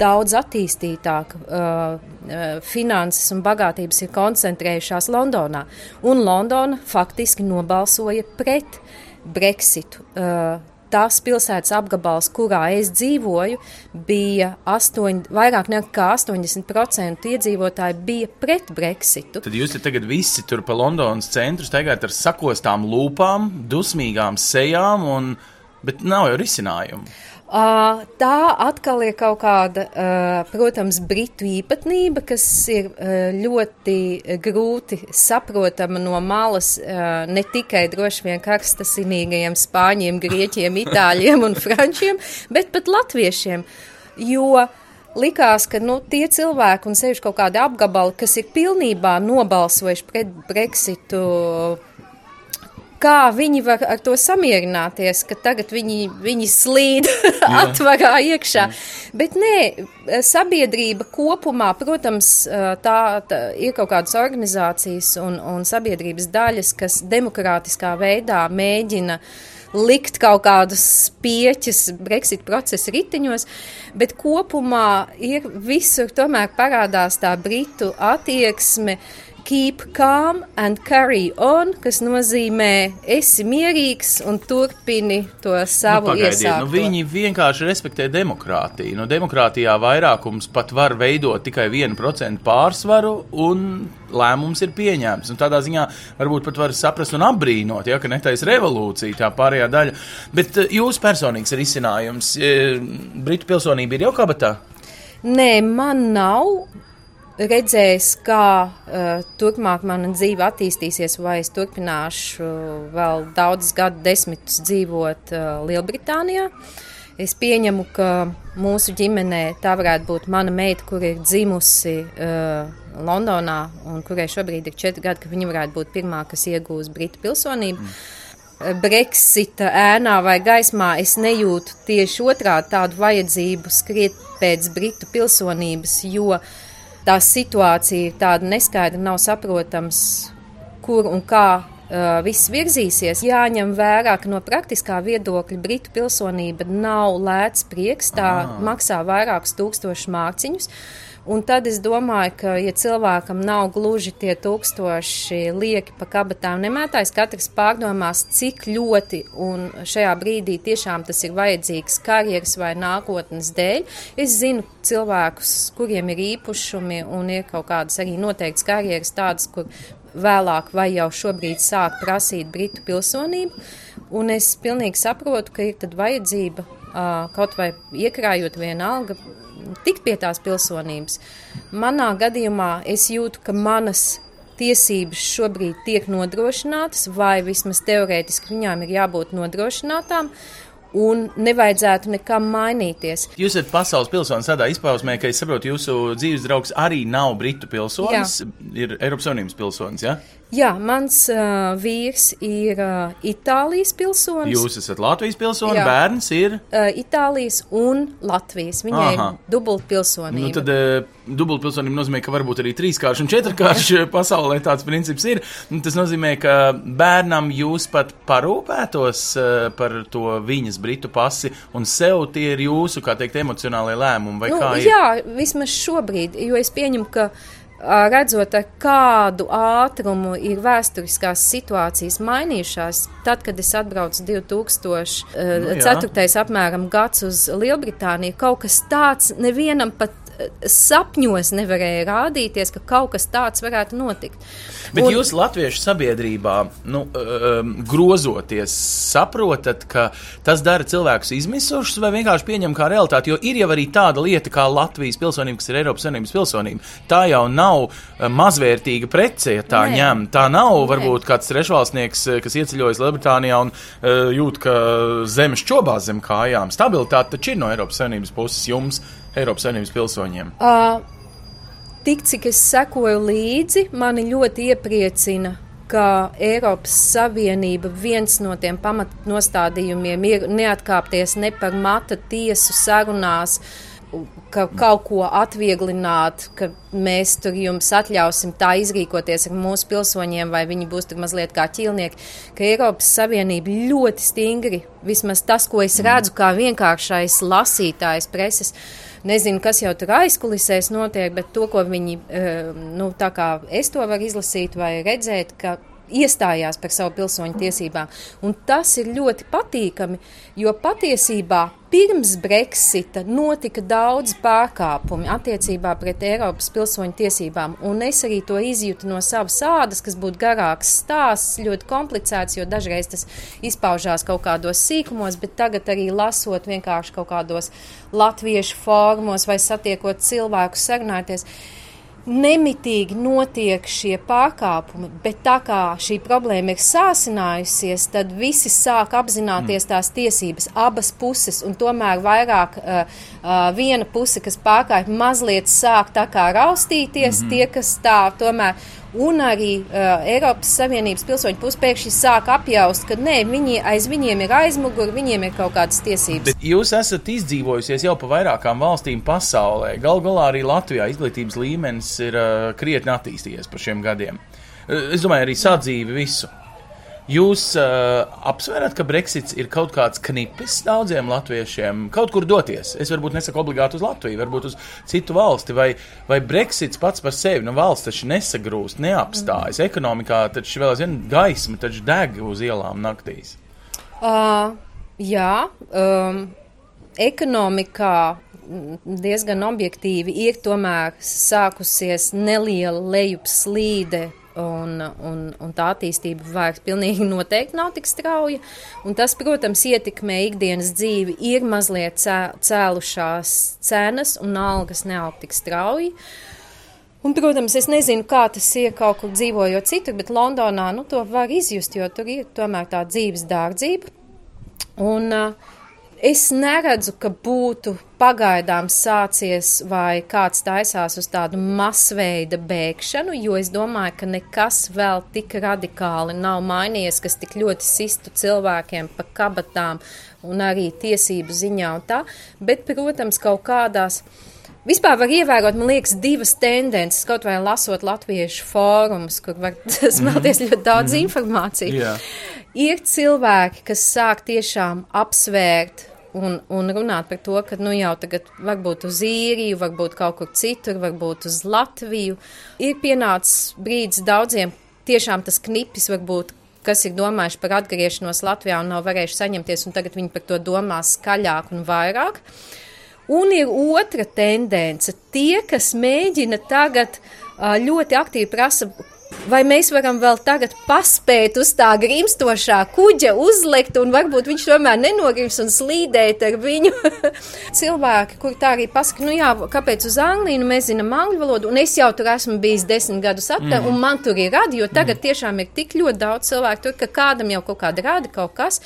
daudz attīstītāk. Uh, finanses un bagātības ir koncentrējušās Londonā, un Londona faktiski nobalsoja pret Brexitu. Uh, tas pilsētas apgabals, kurā es dzīvoju, bija 8, vairāk nekā 80% iedzīvotāji bija pret Brexitu. Tad jūs tagad visi tur pa Londonas centru staigājat ar sakostām lūpām, dusmīgām sejām, un, bet nav jau risinājumu. Tā atkal ir kaut kāda, protams, britu īpatnība, kas ir ļoti grūti saprotama no malas ne tikai droši vien karstasinīgajiem spāņiem, grieķiem, <laughs> itāļiem un frančiem, bet pat latviešiem. Jo likās, ka nu, tie cilvēki un sevišķi kaut kādi apgabali, kas ir pilnībā nobalsojuši pret Brexitu kā viņi var ar to samierināties, ka tagad viņi, viņi slīd <laughs> atvarā iekšā. Bet nē, sabiedrība kopumā, protams, tā, tā ir kaut kādas organizācijas un, un sabiedrības daļas, kas demokrātiskā veidā mēģina likt kaut kādus pieķus Brexit procesa riteņos, bet kopumā ir visur tomēr parādās tā britu attieksme keep calm and carry on, kas nozīmē esi mierīgs un turpini to savu nu, pagaidiet, iesākto. nu, viņi vienkārši respektē demokrātiju. Nu, demokrātijā vairākums pat var veidot tikai 1% pārsvaru, un lēmums ir pieņemts. Un tādā ziņā varbūt pat var saprast un apbrīnot, ja, ka netais revolūcija, tā pārējā daļa. Bet eh, jūsu personīgs risinājums, eh, Britu pilsonība ir jau kabatā? Nē, man nav redzējis, kā uh, turpmāk mana dzīve attīstīsies, vai es turpināšu uh, vēl daudzus gadu desmitus dzīvot uh, Lielbritānijā. Es pieņemu, ka mūsu ģimenē tā varētu būt mana meita, kur ir dzimusi uh, Londonā un kurai šobrīd ir četri gadi, ka viņa varētu būt pirmā, kas iegūs Britu pilsonību. Mm. Brexita ēnā vai gaismā es nejūtu tieši otrādi tādu vajadzību skriet pēc Britu pilsonības, jo uh, tā situācija ir tāda neskaidra, nav saprotams, kur un kā uh, viss virzīsies. Jāņem vērā, ka no praktiskā viedokļa Britu pilsonība nav lēts prieks, tā ah. maksā vairākus tūkstošus mārciņus. Un tad es domāju, ka, ja cilvēkam nav gluži tie tūkstoši lieki pa kabatām nemētājs, katrs pārdomās, cik ļoti un šajā brīdī tiešām tas ir vajadzīgs karjeras vai nākotnes dēļ. Es zinu cilvēkus, kuriem ir īpašumi un ir kaut kādas arī noteikts karjeras tādas, kur vēlāk vai jau šobrīd sāk prasīt britu pilsonību. Un es pilnīgi saprotu, ka ir tad vajadzība kaut vai iekrājot vienalga tikt pie tās pilsonības. Manā gadījumā es jūtu, ka manas tiesības šobrīd tiek nodrošinātas, vai vismaz teorētiski viņām ir jābūt nodrošinātām. Un nevajadzētu nekam mainīties. Jūs esat pasaules pilsonis tādā izpausmē, ka es saprotu, jūsu dzīves draugs arī nav britu pilsonis, Jā. ir Eiropas Savienības pilsonis. Ja? Jā, mans uh, vīrs ir uh, Itālijas pilsonis. Jūs esat Latvijas pilsonis, bērns ir uh, Itālijas un Latvijas. Viņai Aha. ir dubultpilsonība. Nu, tad uh, dubultpilsonība nozīmē, ka varbūt arī trīskārši un četrkārši <laughs> pasaulē tāds princips ir. Tas nozīmē, ka bērnam jūs pat parūpētos uh, par to viņas britu pasi, un sev tie ir jūsu, kā teikt, emocionālie lēmumi. Nu, jā, vismaz šobrīd, jo es pieņemu, ka redzot, ar kādu ātrumu ir vēsturiskās situācijas mainījušās. Tad, kad es atbraucu 2004. Nu, apmēram gads uz Lielbritāniju, kaut kas tāds nevienam pat sapņos nevarēja rādīties, ka kaut kas tāds varētu notikt. Bet un, jūs latviešu sabiedrībā, nu, um, grozoties, saprotat, ka tas dara cilvēkus izmisušus vai vienkārši pieņem kā realitāti, jo ir jau arī tāda lieta kā Latvijas pilsonība, kas ir Eiropas Savienības pilsonība. Tā jau nav uh, mazvērtīga prece, ja tā Nē. ņem. Tā nav Nē. varbūt kāds trešvalstnieks, uh, kas ieceļojas Lielbritānijā un uh, jūt, ka zemes čobās zem kājām. Stabilitāte taču ir no Eiropas Savienības puses jums. Eiropas Savienības pilsoņiem? Uh, tik cik es sekoju līdzi, mani ļoti iepriecina ka Eiropas Savienība viens no tiem pamatnostādījumiem ir neatkāpties ne par mata tiesu sarunās, ka kaut ko atvieglināt, ka mēs tur jums atļausim tā izrīkoties ar mūsu pilsoņiem, vai viņi būs tur mazliet kā ķīlnieki, ka Eiropas Savienība ļoti stingri, vismaz tas, ko es redzu kā vienkāršais lasītājs preses, uh, Nezinu, kas jau tur aizkulisēs notiek, bet to, ko viņi, eh, nu, tā kā es to varu izlasīt vai redzēt, ka iestājās par savu pilsoņu tiesībām. Un tas ir ļoti patīkami, jo patiesībā pirms Brexita notika daudz pārkāpumi attiecībā pret Eiropas pilsoņu tiesībām. Un es arī to izjūtu no savas ādas, kas būtu garāks stāsts, ļoti komplicēts, jo dažreiz tas izpaužās kaut kādos sīkumos, bet tagad arī lasot vienkārši kaut kādos latviešu formos vai satiekot cilvēkus, sarunāties nemitīgi notiek šie pārkāpumi, bet tā kā šī problēma ir sāsinājusies, tad visi sāk apzināties mm. tās tiesības, abas puses, un tomēr vairāk uh, uh, viena puse, kas pārkāpj, mazliet sāk tā kā raustīties, mm -hmm. tie, kas tā tomēr. Un arī uh, Eiropas Savienības pilsoņu puses pēkšņi sāk apjaust, ka nē, viņi, aiz viņiem ir aizmuguri, viņiem ir kaut kādas tiesības. Bet jūs esat izdzīvojusies jau pa vairākām valstīm pasaulē. Galu galā arī Latvijā izglītības līmenis ir uh, krietni attīstījies pa šiem gadiem. Es domāju, arī sadzīvi visu. Jūs uh, apsverat, ka Brexits ir kaut kāds knipis daudziem latviešiem kaut kur doties. Es varbūt nesaku obligāti uz Latviju, varbūt uz citu valsti. Vai, vai Brexits pats par sevi, nu valsts taču nesagrūst, neapstājas. Mm. Ekonomikā taču vēl aizvien gaisma taču deg uz ielām naktīs. Uh, jā, um, ekonomikā diezgan objektīvi ir tomēr sākusies neliela lejupslīde Un, un, un tā attīstība vairs pilnīgi noteikti nav tik strauja. Un tas, protams, ietekmē ikdienas dzīvi. Ir mazliet cē, cēlušās cenas un algas neaug tik strauji. Un, protams, es nezinu, kā tas ir kaut kur dzīvojot citur, bet Londonā nu, to var izjust, jo tur ir tomēr tā dzīves dārdzība. Un, uh, Es neredzu, ka būtu pagaidām sācies vai kāds taisās uz tādu masveida bēgšanu, jo es domāju, ka nekas vēl tik radikāli nav mainījies, kas tik ļoti sistu cilvēkiem pa kabatām un arī tiesību ziņā un tā. Bet, protams, kaut kādās. Vispār var ievērot, man liekas, divas tendences, kaut vai lasot latviešu fórumus, kur var <laughs> smelties ļoti daudz mm informācijas. Yeah ir cilvēki, kas sāk tiešām apsvērt un, un runāt par to, ka nu jau tagad varbūt uz īriju, varbūt kaut kur citur, varbūt uz Latviju. Ir pienācis brīdis daudziem, tiešām tas knipis varbūt kas ir domājuši par atgriešanos Latvijā un nav varējuši saņemties, un tagad viņi par to domā skaļāk un vairāk. Un ir otra tendence. Tie, kas mēģina tagad ļoti aktīvi prasa, Vai mēs varam vēl tagad paspēt uz tā grimstošā kuģa uzlikt, un varbūt viņš tomēr nenogrims un slīdēt ar viņu? <laughs> Cilvēki, kur tā arī pasaka, nu jā, kāpēc uz Angliju, nu mēs zinām angļu valodu, un es jau tur esmu bijis desmit gadus atpakaļ, mm. un man tur ir radi, jo tagad mm. tiešām ir tik ļoti daudz cilvēku tur, ka kādam jau kaut kāda rada kaut kas.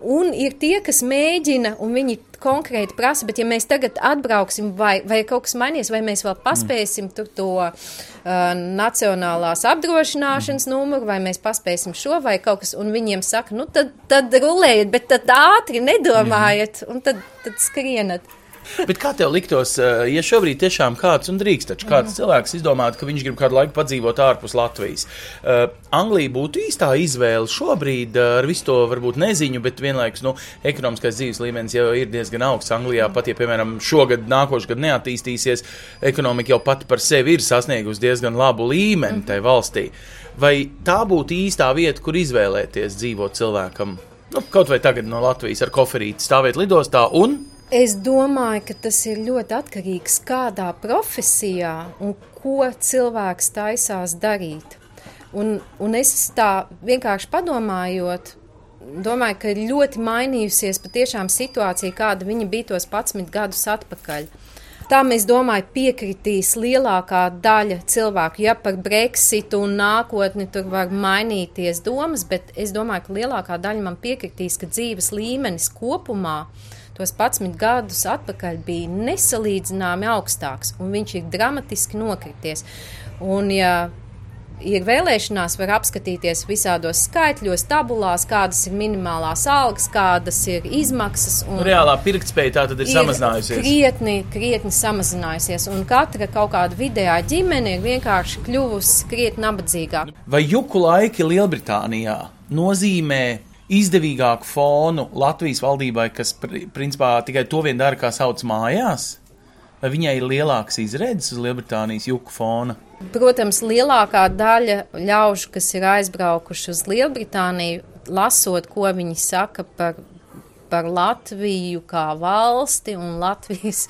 Un ir tie, kas mēģina, un viņi konkrēti prasa, bet ja mēs tagad atbrauksim, vai, vai kaut kas mainīs, vai mēs vēl paspēsim tur to uh, nacionālās apdrošināšanas numuru, vai mēs paspēsim šo vai kaut kas, un viņiem saka, nu tad, tad rulējiet, bet tad ātri nedomājiet, un tad, tad skrienat. Bet kā tev liktos, eh, ja šobrīd tiešām kāds, un drīkst taču kāds cilvēks izdomāt, ka viņš grib kādu laiku padzīvot ārpus Latvijas? Uh, Anglija būtu īstā izvēle šobrīd uh, ar visu to varbūt neziņu, bet vienlaikus nu, ekonomiskais dzīves līmenis jau ir diezgan augsts. Anglijā pat, ja piemēram šogad, nākošais gads neattīstīsies, ekonomika jau pati par sevi ir sasniegusi diezgan labu līmeni mm. tajā valstī. Vai tā būtu īstā vieta, kur izvēlēties dzīvot cilvēkam? Nu, kaut vai tagad no Latvijas ar koferīti stāvēt lidostā un Es domāju, ka tas ir ļoti atkarīgs no kādā profesijā un ko cilvēks taisās darīt. Un, un es tā vienkārši padomājot, domāju, ka ir ļoti mainījusies patiešām situācija, kāda viņa bija tos 11 gadus atpakaļ. Tam, es domāju, piekritīs lielākā daļa cilvēku. Ja par Brexitu un nākotni tur var mainīties domas, bet es domāju, ka lielākā daļa man piekritīs, ka dzīves līmenis kopumā ir tos 11 gadus atpakaļ bija nesalīdzināmi augstāks, un viņš ir dramatiski nokrities. Un, ja ir vēlēšanās, var apskatīties visādos skaitļos, tabulās, kādas ir minimālās algas, kādas ir izmaksas. Reālā pirktspēja tā tad ir, ir samazinājusies. Krietni, krietni samazinājusies, un katra kaut kāda vidējā ģimene ir vienkārši kļuvusi krietni nabadzīgāka. Vai juku laiki Lielbritānijā nozīmē izdevīgāku fonu Latvijas valdībai, kas principā tikai to vien dara, kā sauc mājās? Vai viņai ir lielāks izredzes uz Lielbritānijas juku fona? Protams, lielākā daļa ļaužu, kas ir aizbraukuši uz Lielbritāniju, lasot, ko viņi saka par, par Latviju kā valsti un Latvijas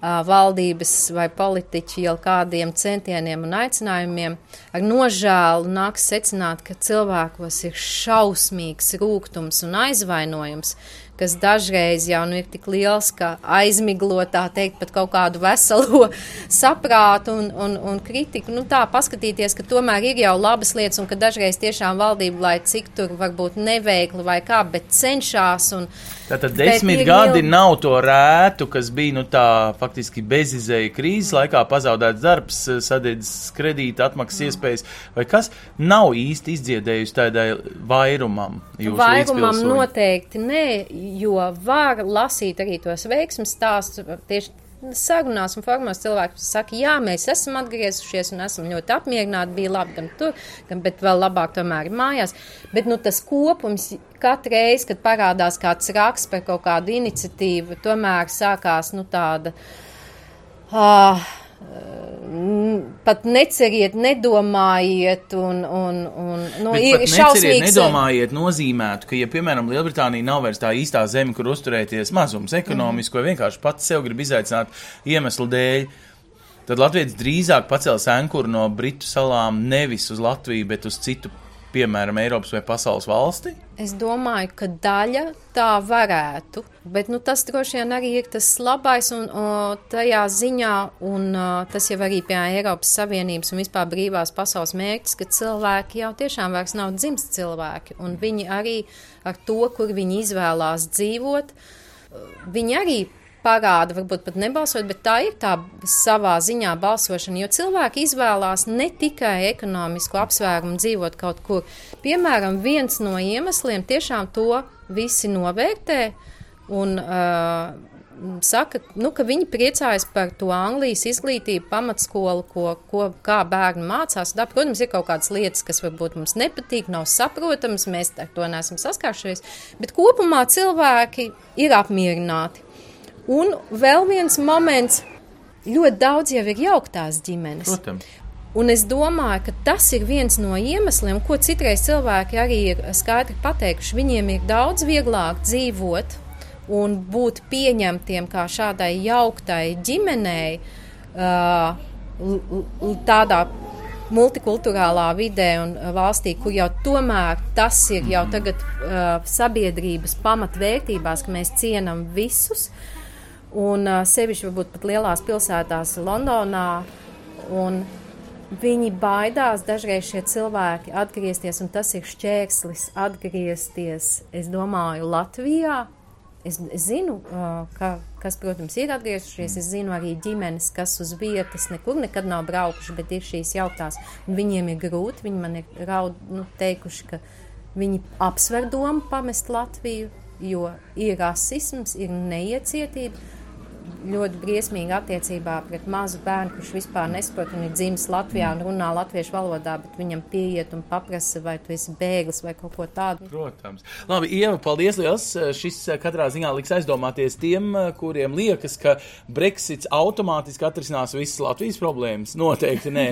valdības vai politiķi jau kādiem centieniem un aicinājumiem, ar nožēlu nāks secināt, ka cilvēkos ir šausmīgs rūkums un aizvainojums, kas dažreiz jau nu, ir tik liels, ka aizmiglo tā teikt pat kaut kādu veselo <laughs> saprātu un, un, un kritiku. Nu, tā paskatīties, ka tomēr ir jau labas lietas un ka dažreiz tiešām valdība, lai cik tur varbūt neveikli vai kā, bet cenšas. Un, Tātad desmit gadi mil... nav to rētu, kas bija nu, tā faktiski bezizēja krīzes laikā, pazaudēts darbs, sadedzis kredīta atmaksas mm. iespējas, vai kas nav īsti izdziedējusi tādai vairumam. Vairumam noteikti nē, jo var lasīt arī tos veiksmes stāstus tieši sarunās un formās cilvēki saka, jā, mēs esam atgriezušies un esam ļoti apmierināti, bija labi gan tur, gan, bet vēl labāk tomēr ir mājās. Bet, nu, tas kopums katru reizi, kad parādās kāds raksts par kaut kādu iniciatīvu, tomēr sākās, nu, tāda. Uh, pat neceriet, nedomājiet, un, un, un nu, Bet ir šausmīgs. Nedomājiet nozīmētu, ka, ja, piemēram, Lielbritānija nav vairs tā īstā zeme, kur uzturēties mazums ekonomiski, mm. vai vienkārši pats sev grib izaicināt iemeslu dēļ, tad Latvijas drīzāk pacels ankuru no Britu salām nevis uz Latviju, bet uz citu piemēram, Eiropas vai pasaules valsti? Es domāju, ka daļa tā varētu, bet nu, tas droši vien arī ir tas labais un o, tajā ziņā, un o, tas jau arī pie Eiropas Savienības un vispār brīvās pasaules mērķis, ka cilvēki jau tiešām vairs nav dzimst cilvēki, un viņi arī ar to, kur viņi izvēlās dzīvot, viņi arī parāda, varbūt pat nebalsot, bet tā ir tā savā ziņā balsošana, jo cilvēki izvēlās ne tikai ekonomisku apsvērumu dzīvot kaut kur. Piemēram, viens no iemesliem tiešām to visi novērtē un uh, saka, nu, ka viņi priecājas par to Anglijas izglītību, pamatskolu, ko, ko, kā bērni mācās. Tā, protams, ir kaut kādas lietas, kas varbūt mums nepatīk, nav saprotamas, mēs ar to neesam saskāršies, bet kopumā cilvēki ir apmierināti. Un vēl viens moments, ļoti daudz jau ir jauktās ģimenes. Protams. Un es domāju, ka tas ir viens no iemesliem, ko citreiz cilvēki arī ir skaidri pateikuši. Viņiem ir daudz vieglāk dzīvot un būt pieņemtiem kā šādai jauktai ģimenei, uh, tādā multikulturālā vidē un valstī, kur jau tomēr tas ir jau tagad uh, sabiedrības pamatvērtībās, ka mēs cienam visus. Uh, un sevišķi varbūt pat lielās pilsētās, Londonā. Viņi baidās dažreiz šie cilvēki atgriezties, un tas ir šķērslis atgriezties, es domāju, Latvijā. Es, es zinu, ka, kas, protams, ir atgriezušies. Es zinu arī ģimenes, kas uz vietas nekur nekad nav braukuši, bet ir šīs jauktās. Viņiem ir grūti. Viņi man ir raud, nu, teikuši, ka viņi apsver domu pamest Latviju, jo ir rasisms, ir neiecietība ļoti briesmīga attiecībā pret mazu bērnu, kurš vispār nesaprot un ir dzimis Latvijā un runā latviešu valodā, bet viņam pieiet un paprasa, vai tu esi bēglis vai kaut ko tādu. Protams. Labi, Ieva, paldies liels. Šis eh, katrā ziņā liks aizdomāties tiem, eh, kuriem liekas, ka Brexits automātiski atrisinās visas Latvijas problēmas. Noteikti nē.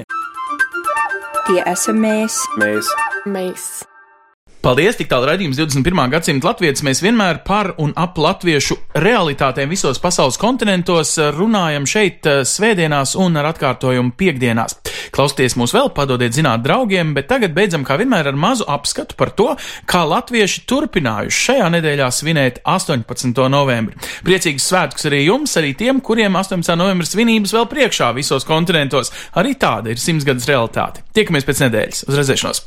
Tie esam mēs. Mēs. Mēs. Paldies, tik tālu raidījums 21. gadsimta latvijas. Mēs vienmēr par un ap latviešu realitātēm visos pasaules kontinentos runājam šeit eh, svētdienās un ar atkārtojumu piekdienās. Klausieties mūs vēl, padodiet zināt draugiem, bet tagad beidzam kā vienmēr ar mazu apskatu par to, kā latvieši turpinājuši šajā nedēļā svinēt 18. novembri. Priecīgus svētkus arī jums, arī tiem, kuriem 18. novembra svinības vēl priekšā visos kontinentos. Arī tāda ir simtgadus realitāte. Tiekamies pēc nedēļas. Uz redzēšanos!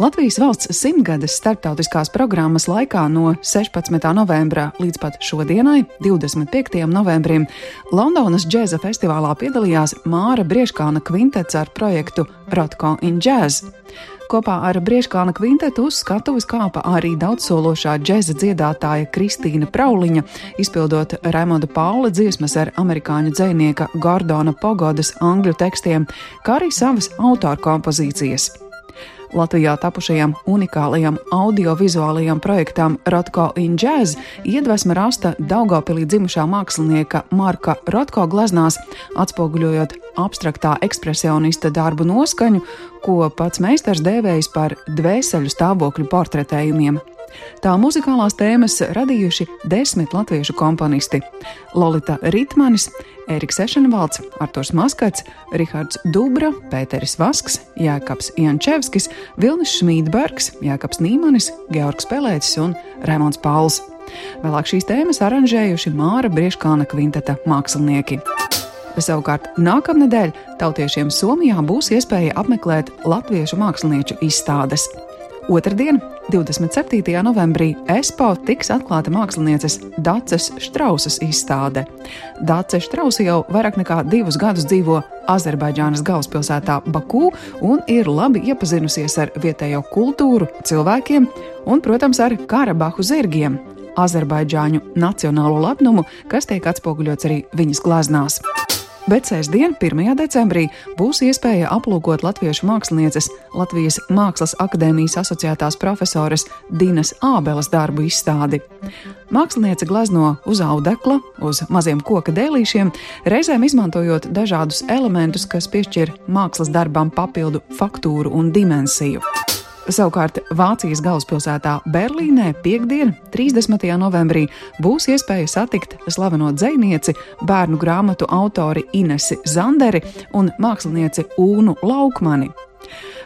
Latvijas valsts simtgades starptautiskās programmas laikā no 16. novembra līdz pat šodienai, 25. novembrim, Londonas džēza festivālā piedalījās Māra Brieškāna kvintets ar projektu Rotko in Jazz. Kopā ar Brieškāna kvintetu uz skatuves kāpa arī daudzsološā džēza dziedātāja Kristīna Prauliņa, izpildot Raimonda Paula dziesmas ar amerikāņu dzēnieka Gordona Pogodas angļu tekstiem, kā arī savas autora kompozīcijas. Latvijā tapušajam unikālajam audiovizuālajam projektam Rotko in Jazz iedvesma rasta Daugopilī dzimušā mākslinieka Marka Rotko glaznās, atspoguļojot abstraktā ekspresionista darbu noskaņu, ko pats meistars dēvējis par dvēseļu stāvokļu portretējumiem. Tā muzikālās tēmas radījuši desmit latviešu komponisti - Lolita Ritmanis, Eriks Ešenvalds, Arturs Maskats, Rihards Dubra, Pēteris Vasks, Jēkabs Jančevskis, Vilnis Šmīdbergs, Jēkabs Nīmanis, Georgs Pelēcis un Raimons Pauls. Vēlāk šīs tēmas aranžējuši Māra Brieškāna kvinteta mākslinieki. Savukārt nākamnedēļ tautiešiem Somijā būs iespēja apmeklēt latviešu mākslinieču izstādes. Otradien, 27. novembrī, ESPO tiks atklāta mākslinieces Dāces Štrausas izstāde. Dāce Štrausa jau vairāk nekā divus gadus dzīvo Azerbaidžānas galvaspilsētā Baku un ir labi iepazinusies ar vietējo kultūru, cilvēkiem un, protams, ar Karabahu zirgiem. Azerbaidžāņu nacionālo lepnumu, kas tiek atspoguļots arī viņas glaznās bet sestdien, 1. decembrī, būs iespēja aplūkot latviešu mākslinieces Latvijas Mākslas akadēmijas asociētās profesoras Dinas Ābeles darbu izstādi. Māksliniece glezno uz audekla, uz maziem koka dēlīšiem, reizēm izmantojot dažādus elementus, kas piešķir mākslas darbam papildu faktūru un dimensiju. Savukārt Vācijas galvaspilsētā Berlīnē piekdien, 30. novembrī, būs iespēja satikt slaveno dzinieci, bērnu grāmatu autori Inesi Zanderi un mākslinieci Ūnu Laukmani.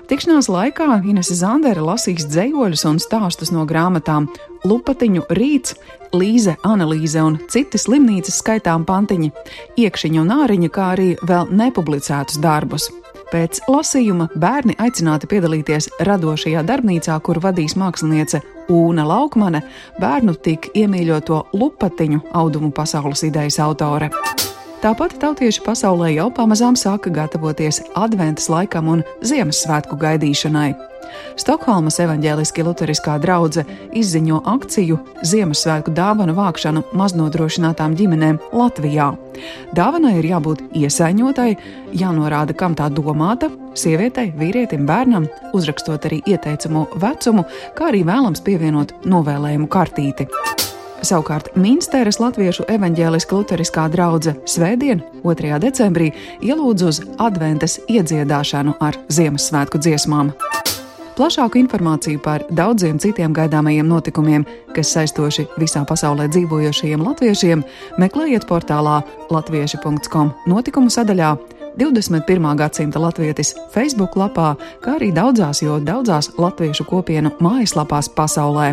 Tikšanās laikā Inese Zandere lasīs dzējoļus un stāstus no grāmatām Lupatiņu rīts, Līze, analīze un citi slimnīcas skaitām pantiņi, iekšķiņa un āriņa, kā arī vēl nepublicētus darbus. Pēc lasījuma bērni aicināti piedalīties radošajā darbnīcā, kur vadīs māksliniece Ūna Laukmane, bērnu tik iemīļoto lupatiņu audumu pasaules idejas autore. Tāpat tautieši pasaulē jau pamazām sāka gatavoties adventas laikam un Ziemassvētku gaidīšanai. Stokholmas evaņģēliski luteriskā draudzene izziņo akciju Ziemassvētku dāvanu vākšanu maznodrošinātām ģimenēm Latvijā. Dāvanai ir jābūt iesaņotai, jānorāda, kam tā domāta - sievietei, vīrietim, bērnam, uzrakstot arī ieteicamo vecumu, kā arī vēlams pievienot novēlējumu kartīti. Savukārt Minsteras Latviešu evaņģēliskā luteriskā draudzene Svētdien, 2. decembrī, ielūdz uz adventas iedziedāšanu ar Ziemassvētku dziesmām. Plašāku informāciju par daudziem citiem gaidāmajiem notikumiem, kas saistoši visā pasaulē dzīvojošajiem latviešiem, meklējiet portālā latvieši.com notikumu sadaļā. 21. gadsimta latvietis Facebook lapā, kā arī daudzās, jo daudzās latviešu kopienu mājaslapās pasaulē.